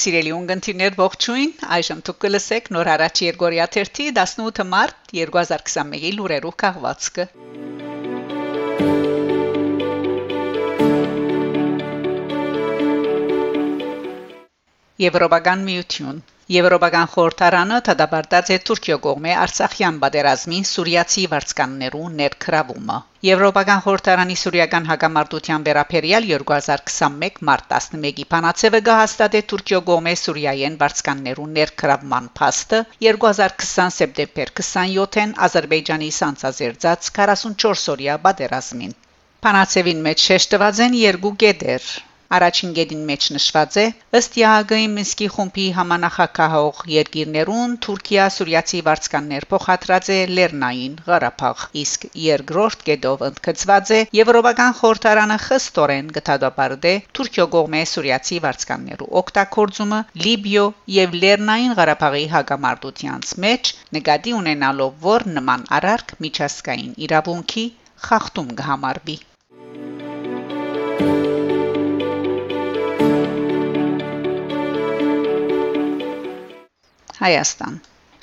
Սիրելի ունգընտիրներ ողջույն, այժմ դուք կլսեք նոր հարաճ Երգորիա 18 մարտ 2021-ի լուրերով քաղվածքը։ Եվրոպական միություն Եվրոպական խորհրդարանը դադարած է Թուրքիա կողմի Արցախյան պատերազմի սուրիացի վարձկաններու ներքրավումը։ Եվրոպական խորհրդարանի Սուրիական հակամարտության վերաբերյալ 2021 մարտ 11-ի բանացևը գահստատե Թուրքիա գոմե Սուրիայեն վարձկաններու ներքրավման փաստը 2020 սեպտեմբեր 27-ին Ադրբեջանի սանցազերծած 44 օրյա պատերազմին։ Բանացևին մեջ շեշտված են երկու գետեր՝ Առաջին գեդին մեջ նշված է. Ըստ ՀԱԳ-ի Մինսկի խումբի համանախագահող երկիրներուն Թուրքիա Սուրիացի վարձկաններ փոխադրած է Լեռնային Ղարաբաղ իսկ երկրորդ գեդով ընդգծված է Եվրոպական խորհրդարանը խստորեն գտադապարդե Թուրքիո կողմէ Սուրիացի վարձկաններու օգտագործումը Լիբիո եւ Լեռնային Ղարաբաղի հագամարտությանց մեջ նկատի ունենալով որ նման արարք միջազգային իրավունքի խախտում կհամարվի Հայաստան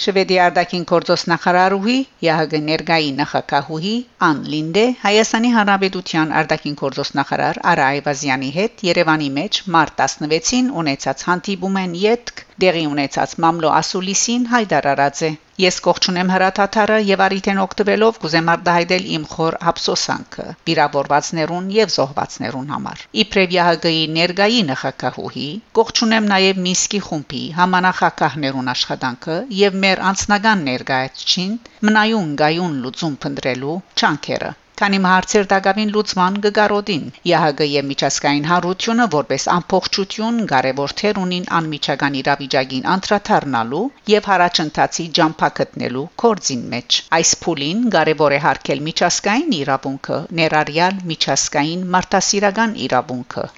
Շվեդիա արտաքին գործոս նախարարուհի ՀՀԳ ներգայի նախակահուհի Ան Լինդե Հայաստանի Հանրապետության արտաքին գործոս նախարար Արա Այվազյանի հետ Երևանի մեջ մարտ 16-ին ունեցած հանդիպում են յետք դեղի ունեցած մամլո ասուլիսին հայտարարած է. Ես կողջունեմ հրաթաթարը եւ արիթեն օգտվելով կուզեմ արտահայտել իմ խոր ափսոսանքը վիրավորվածներուն եւ զոհվածներուն համար իբրև ՀՀԳ-ի ներգայի նախակահուհի կողջունեմ նաեւ Մինսկի խումբի համանախակահներուն աշխատանքը եւ մեր անձնական ներգայացչին մնայուն գայուն լուծում փնտրելու չանքերը քանի հարցեր դակավին լուծման գգարոդին եւ միջազգային հարությունը որպես ամփոխչություն կարևոր թեր ունին անմիջական իրավիճակին անդրադառնալու եւ հարաճընթացի ջամփակտնելու կորձին մեջ այս փուլին կարևոր է հարկել միջազգային իրավունքը ներառյալ միջազգային մարդասիրական իրավունքը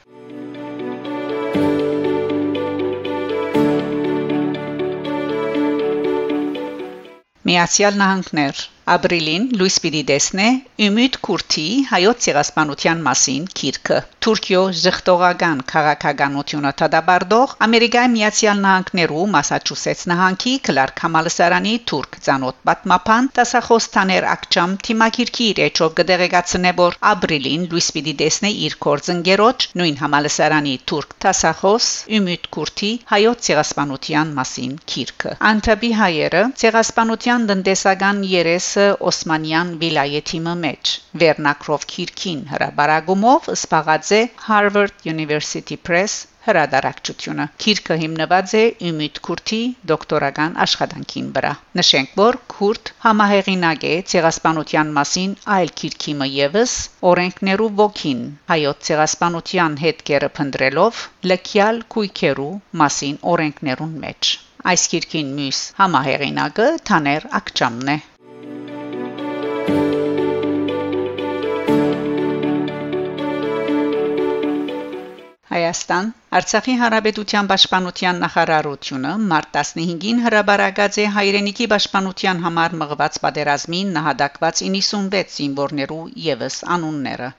Միացյալ Նահանգներ Ապրիլին լույս պիտի տեսնե Ümit Kurti հայոց ցեղասպանության մասին քիրքը Թուրքիո զղտողական քաղաքականությունը տադաբարդող Ամերիկայի Միացյալ Նահանգներու Մասաչուսեթս նահանգի Քլարկ Համալսարանի թուրք ցանոթ պատմապան տասախոս Թաներ Ակչամ թիմակիրքի իր էջով կդեղեկացնե որ ապրիլին լույս պիտի տեսնե իր կորձընկերոջ նույն համալսարանի թուրք տասախոս Ümit Kurti հայոց ցեղասպանության մասին քիրքը Անտաբի հայերը ցեղասպանության տնտեսական երես Օսմանյան վիլայեթի մեջ Վերնակրով քիրքին հրաբարագումով սպաղած է Harvard University Press հրադարակչությունը քիրքը հիմնված է Ümit Kurti դոկտորական աշխատանքին վրա նշենք որ Kurd համահեղինակ է ցեղասպանության մասին այլ քիրքիմը եւս օրենքներու ոգին հայոց ցեղասպանության հետքերը փնտրելով լքյալ քույքերու մասին օրենքներուն մեջ այս քիրքին մյուս համահեղինակը Թաներ Ակչամն է Հայաստան Արցախի Հանրապետության Պաշտպանության նախարարությունը մարտ 15-ին հրաբարացած է հայրենիքի պաշտպանության համար մղված պատերազմին նահատակված 96 զինվորներու եւս անունները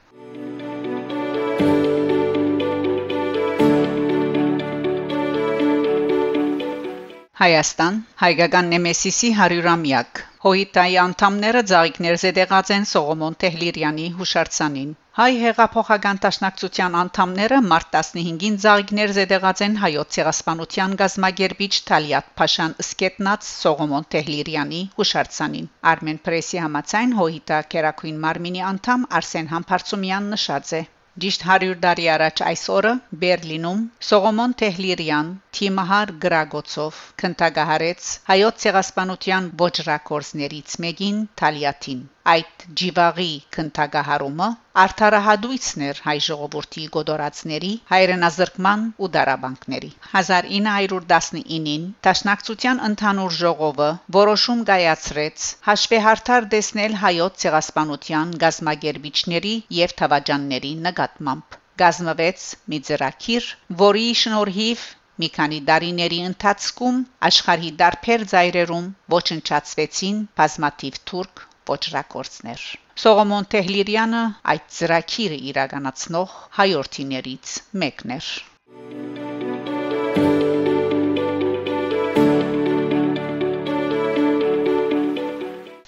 Հայաստան հայկական Նեմեսիսի 100-ամյակ Հոյիտայի անդամները ծաղիկներ զետեղած են Սողոմոն Տեհլիրյանի հուշարձանին Հայ հեղափոխական տաշնակցության անդամները մարտ 15-ին ծաղիկներ զետեղած են հայոց ցեղասպանության գազագերբիչ Թալիատ Փաշան Սկետնաց Սողոմոն Տեհլիրյանի հուշարձանին Armen Press-ի համաձայն Հոյիտա Կերակույն Մարմինի անդամ Արսեն Համբարձումյան նշած է. Ճիշտ 100 տարի առաջ այս օրը Բերլինում Սողոմոն Տեհլիրյան Թիմահար Գրագոցով քննադահարեց հայոց ցեղասպանության ոչրակորձներից մեկին Թալիաթին այդ ջիվաղի քննադահարումը արդարահադույցներ հայ ժողովրդի գոդորածների հայրենազրկման ու դարաբանկների 1919-ին Տաշնակցության ընդհանուր ժողովը որոշում կայացրեց հաշվեհարթար դեսնել հայոց ցեղասպանության գազմագերբիչների եւ թավաջանների նկատմամբ գազմվեց մի ծրագիր, որի շնորհիվ Մի քանի դարիների ընթացքում աշխարհի դարբեր ծայրերում ոչնչացվեցին բազմաթիվ թուրք ոչրակորցներ։ Սողոմոն Թեհլիրյանը այդ ծրագիրը իրականացնող հայորթիներից մեկն էր։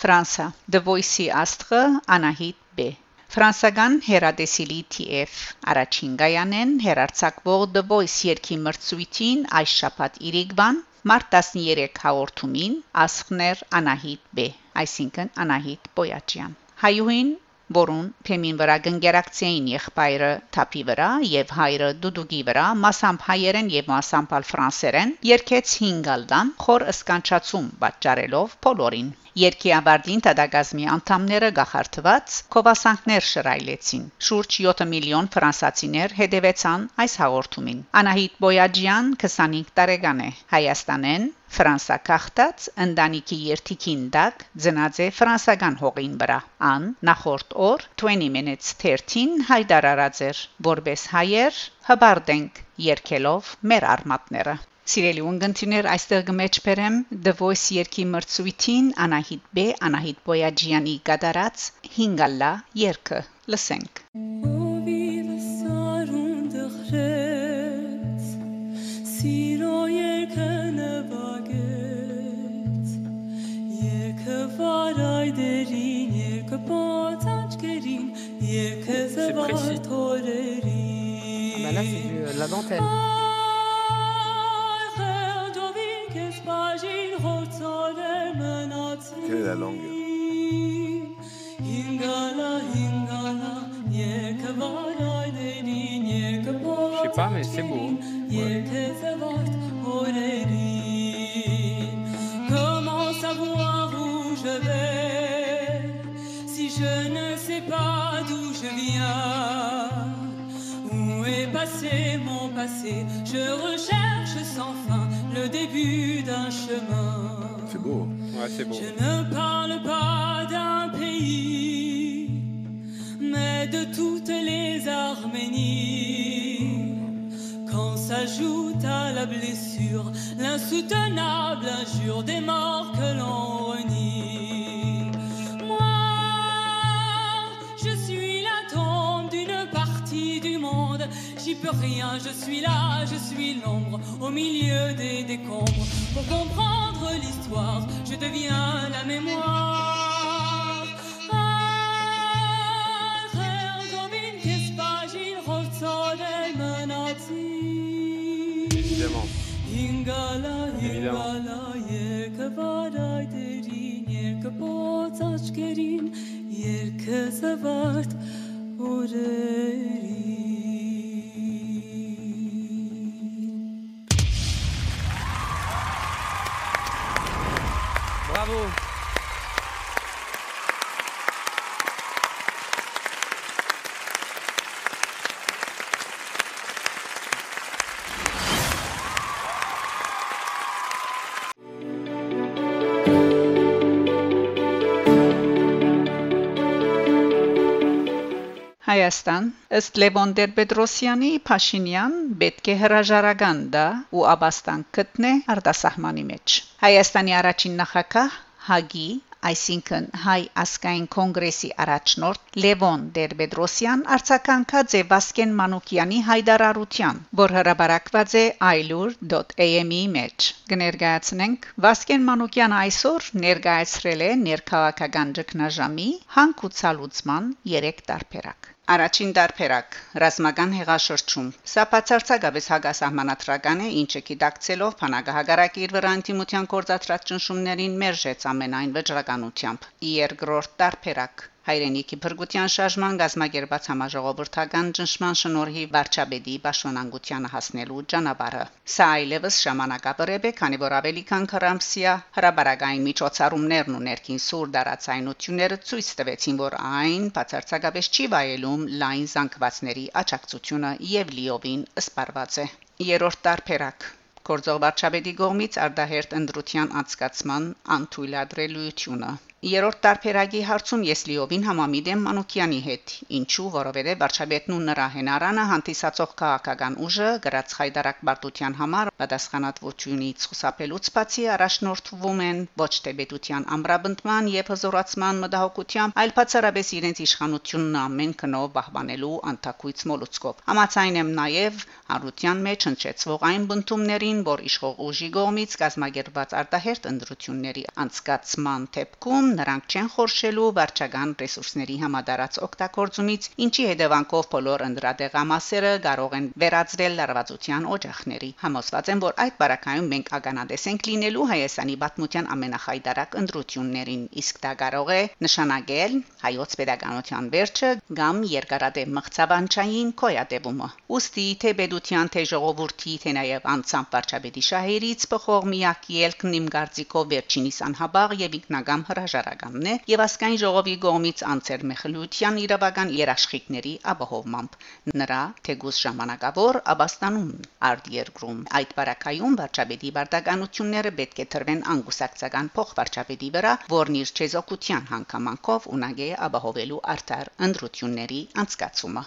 Ֆրանսա The Voice-ի աստղը Անահիտ Ֆրանսական հերադեսիլի TF առաջին գայանեն հերարցակվող The Voice երկի մրցույթին այս շաբաթ Իրիգվան մարտ 13 հաղորդումին ասխներ Անահիտ B այսինքն Անահիտ Պոյաչյան հայուհին որուն թեմին վրա գնգերակցեին եղբայրը թափի վրա եւ հայրը դուդուգի վրա մասամբ հայերեն եւ մասամբ ֆրանսերեն երկեց 5 ալդան խոր ըսկանչացում պատճառելով բոլորին Երկի Աբարդին տադագազմի անդամները գախարտված կովասանքներ շրայլեցին։ Շուրջ 7 միլիոն ֆրանսացիներ հետևեցան այս հաղորդումին։ Անահիտ Բոյաջյան 25 տարեկան է։ Հայաստանեն Ֆրանսա քաղտած ընտանիքի երթիկին դակ ծնած է ֆրանսական հողին վրա։ Ան նախորդ օր 20 minutes 13 հայտարարած էր, որբես հայեր հբարդենք երկելով մեր արմատները։ Սիրելի ունգընտիներ, այստեղ գմեջ բերեմ The Voice երկի մրցույթին Անահիտ B, Անահիտ Բոյաջյանի գդարած 5-ալլա երգը։ Լսենք։ Սիրո C'est précis. Ah bah là, c'est de la dentelle. Quelle est la langue Je sais pas, mais c'est beau. Hein. Ouais. Comment savoir où je vais si je ne pas d'où je viens Où est passé mon passé? Je recherche sans fin le début d'un chemin. C'est beau. Ouais, c'est beau. Je ne parle pas d'un pays, mais de toutes les Arménies. Quand s'ajoute à la blessure l'insoutenable injure des morts que l'on renie. Peux rien, je suis là, je suis l'ombre au milieu des décombres. Pour comprendre l'histoire, je deviens la mémoire. Évidemment. Évidemment. Հայաստան ըստ Լևոն Տեր-Պետրոսյանի Փաշինյան պետք է հրաժարական դա ու աբաստան գտնե արտասահմանի մեջ Հայաստանի առաջին նախագահ Հագի այսինքն հայ ասկային կոնգրեսի առաջնորդ Լևոն Տեր-Պետրոսյան արձագանքած է Վասկեն Մանուկյանի հայդարարության, որ հրաբարակված է ailur.am-ի մեջ։ Կներկայացնենք Վասկեն Մանուկյանը այսօր ներկայացրել է ներքաղաքական ճգնաժամի հանգուցալուծման 3 տարբերակ։ Առաջին դարբերակ. ռազմական հեղաշրջում. Սա բացարձակապես հագասահմանադրական է ինչը գիտակցելով բանակահագարակի իր վրա անտիմության կորցածրած ճնշումներին մերժեց ամենայն վճռականությամբ երկրորդ դարբերակ հայրենիքի փրկության շարժման գազམ་ագերբած համաժողովրդական ճնշման շնորհիվ վարչապետի պաշտոնանկությանը հասնելու ճանապարհը սա այլևս ժամանակապրեպ է քանի որ ավելի քան 40 ամսյա հրաբարագային միջոցառումներն ու ներքին սուր դարացայնությունները ցույց տվեցին որ այն բացարձակապես չի վայելում լայն զանգվածների աճակցությունը եւ լիովին սպառված է երրորդ տարբերակ Կորձող վարչապետի կողմից արդահերտ ընդրության անցկացման անթույլատրելիությունը Երորդ տարբերակի հարցում ես լիովին համամիտ եմ Մանուկյանի հետ, ինչու, որովհետև վարչապետն ու նրա հենարանը հանդիսացող քաղաքական ուժը գրած խայդարակ Բարտության համար Պատասխանատվությունից խուսափելուց բացի առաջնորդվում են ոչ թե պետության ամրապնդման եւ հզորացման մտահոգությամբ, այլ բացառապես իրենց իշխանությունն ամեն կնով պահպանելու անթակույց մոլուցկով։ Համացայն եմ նաեւ հարության մեջ հնչեցվող այն բնդումներին, որ իշխող ուժի կողմից կազմակերպված արտահերտ ընդրությունների անցկացման դեպքում նրանք չեն խորշելու վարչական ռեսուրսների համադարած օգտագործումից, ինչի հետևանքով բոլոր ընդրադեղամասերը կարող են վերածվել լարվածության օջախների։ Համոզված եմ, որ այդ բարակայում մենք ականադես ենք լինելու Հայաստանի պատմության ամենախայտարակ ընդրություններին, իսկ դա կարող է նշանակել հայոց pedagogical վերջը կամ երկարատև մղցավանչային կոյատևումը։ Ոստի թե պետության թե ժողովրդի թե նաև անցամ վարչապետի շահերից բխող միակ ելքն իմ կարծիքով վերջինիս անհաբաղ եւ ինքնագամ հրաժարականն է եւ ասկայն ժողովի կողմից անցեր մեխլության իրավական երաշխիքների ապահովմամբ նրա թեգուս ժամանակավոր աբաստանում արդ երկրում այդ բարակայում վարչապետի բարդականությունները պետք է թրվեն անգուսակցական փոխվարչապետի վրա որն իր չեզոքության հանգամանքով ունագե ապահովելու արդար ընդրությունների անցկացումը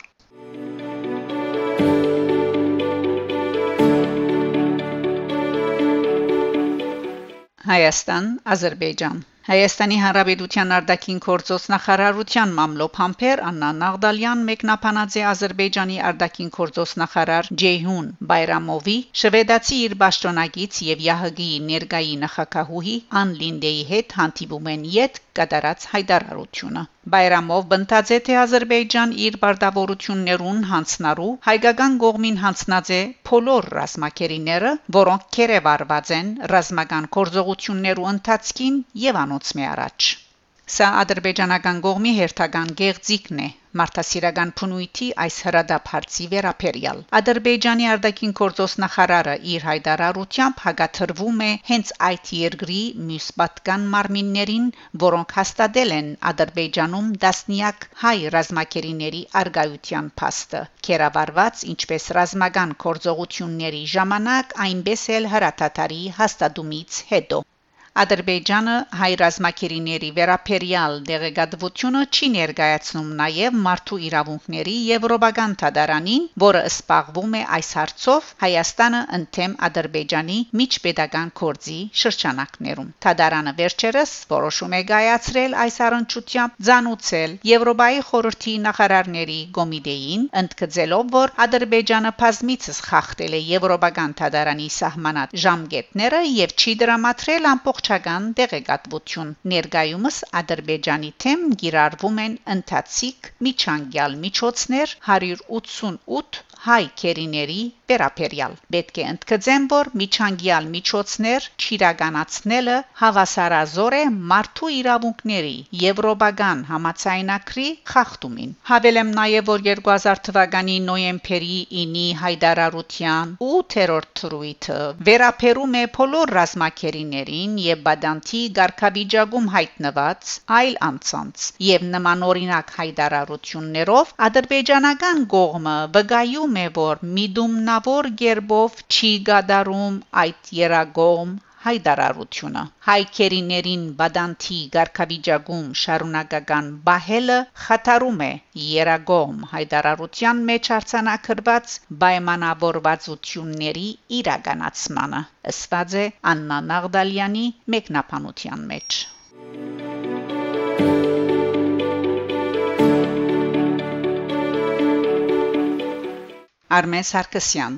Հայաստան, Ադրբեջան Հայաստանի Հանրապետության արտաքին գործոս նախարարության մամլոփ համբեր Աննա Նաղդալյան մեկնաբանած է Ադրբեջանի արտաքին գործոս նախարար Ջեյհուն Բայրամովի շվեդացի իր ճշտոնակից եւ ՀՀԳ-ի ներգայի նախակահուհի Ան Լինդեի հետ հանդիպում են յետ կատարած հայտարարությունը Բայրամով բնտած է թե Ադրբեջան իր բարդավորություններուն հանցնարու հայկական կողմին հանցնած է փոլոր ռազմակերիները, որոնք կերևարված են ռազմական կորձողություններու ընթացքին եւ անոնց մի առաջ։ Սա ադրբեջանական կողմի հերթական գեղձիկն է մարդասիրական փնույթի այս հրադապ հարցի վերապերյալ ադրբեջանի արտաքին գործոս նախարարը իր հայտարարությամբ հագաթրվում է հենց այդ երկրի մյուս պատկան մարմիններին որոնք հաստատել են ադրբեջանում դասնիակ հայ ռազմակերիների արգայության փաստը կերավարված ինչպես ռազմական կորձողությունների ժամանակ այնպես էլ հրաթաթարի հաստատումից հետո Ադրբեջանը հայ ռազմակերիների վերապերյալ դեղեկատվությունը չի ներկայացնում նաև մարդու իրավունքների եվրոպական թադարանին, որը սպառվում է այս հարցով Հայաստանը ընդեմ Ադրբեջանի միջպետական կորձի շրջանակներում։ Թադարանը վերջերս որոշում է կայացրել այս առընչությամբ ցանուցել Եվրոպայի խորհրդի նախարարների կոմիտեին, ընդգծելով, որ Ադրբեջանը բազմիցս խախտել է եվրոպական թադարանի սահմանած ժամկետները եւ չի դրամատրել ամբողջ ամբողջական տեղեկատվություն ներկայումս ադրբեջանի թեմ գիրառվում են ընթացիկ միջանկյալ միջոցներ 188 հայ քերիների վերապերյալ պետք է ընդգծեմ որ միջանկյալ միջոցներ ճիրագանացնելը հավասարազոր է մարդու իրավունքների եվրոպական համացայնակրի խախտումին հավելեմ նաև որ 2000 թվականի նոյեմբերի 9-ի հայդարարության 8-րդ թրույթը վերապերում է բոլոր ռազմակերիներին եւ բադանտի ղարքավիճակում հայտնված այլ անձանց եւ նմանօրինակ հայդարարություններով ադրբեջանական կողմը վկայում է որ միդումնավոր գերբով չի գադարում այդ երագոմ հայդարարությունը հայքերիներին բադանտի ղարքավիճակում շարունակական բահելը խաթարում է երագոմ հայդարարության մեջ արցանակրված պայմանավորվածությունների իրականացմանը ըսված է Աննա Նաղդալյանի մեկնաբանության մեջ Արմեն Սարգսյան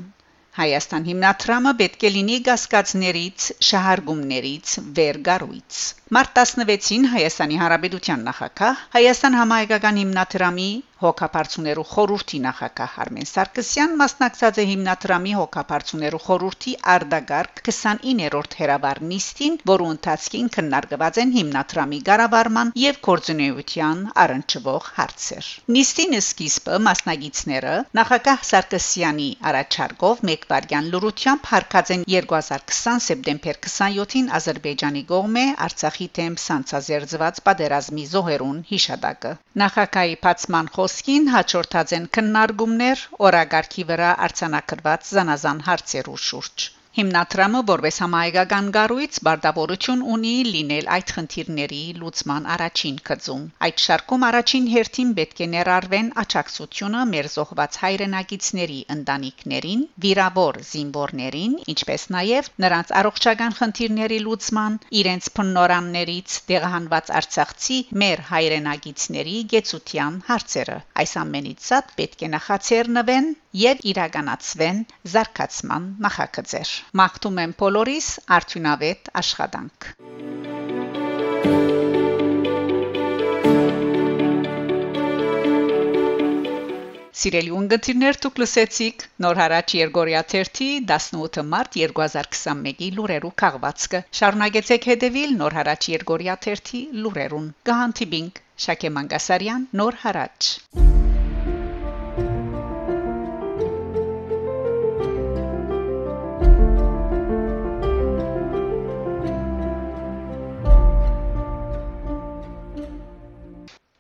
Հայաստան հիմնադրամը պետք է լինի գասկածներից, շահարգումներից, վերգարույց։ Մարտ 16-ին Հայաստանի Հանրապետության նախագահ Հայաստան համահայկական հիմնադրամի հոգապարծուներու խորհրդի նախագահ Արմեն Սարգսյան մասնակցած է հիմնադրամի հոգապարծուներու խորհրդի արդագարգ 29-րդ հերավար նիստին, որու ընթացքին քննարկված են հիմնադրամի ղարավարման եւ կորձունեության առնչվող հարցեր։ Նիստին սկիզբը մասնագետները նախագահ Սարգսյանի առաջարկով մեկ վարյան լուրությամբ հարկած են 2020 սեպտեմբեր 27-ին Ադրբեջանի կողմէ Արցախի դեմ սանցազերծված պատերազմի զոհերուն հիշադակը։ Նախագահի բացման խոսքին հաջորդած են քննարկումներ օրագարկի վրա արցանակրված զանազան հարցերու շուրջ։ Հիմնադրամը որպես համահայկական կառույց բարդավորություն ունի լինել այդ խնդիրների լուծման առաջին գծում։ Այդ շարքում առաջին հերթին պետք է ներառվեն աճակցությունը մեր զոհված հայրենակիցների ընտանիքներին, վիրավոր զինվորներին, ինչպես նաև նրանց առողջական խնդիրների լուծման, իրենց փննորաններից տեղահանված արցախցի մեր հայրենակիցների գեցության հարցերը։ Այս ամենից ցած պետք է նախաձեռնվեն եւ իրականացվեն զարգացման նախագծեր։ Մաղթում եմ բոլորիս արդյունավետ աշխատանք։ Սիրելի ունգընտիրներ, դուք լսեցիք Նոր հարաճ Երգորիա 3-ի 18 մարտ 2021-ի լուրերու քաղվածքը։ Շարունակեցեք հետևել Նոր հարաճ Երգորիա 3-ի լուրերուն։ Գահանտիբինգ Շակե Մանգասարյան Նոր հարաճ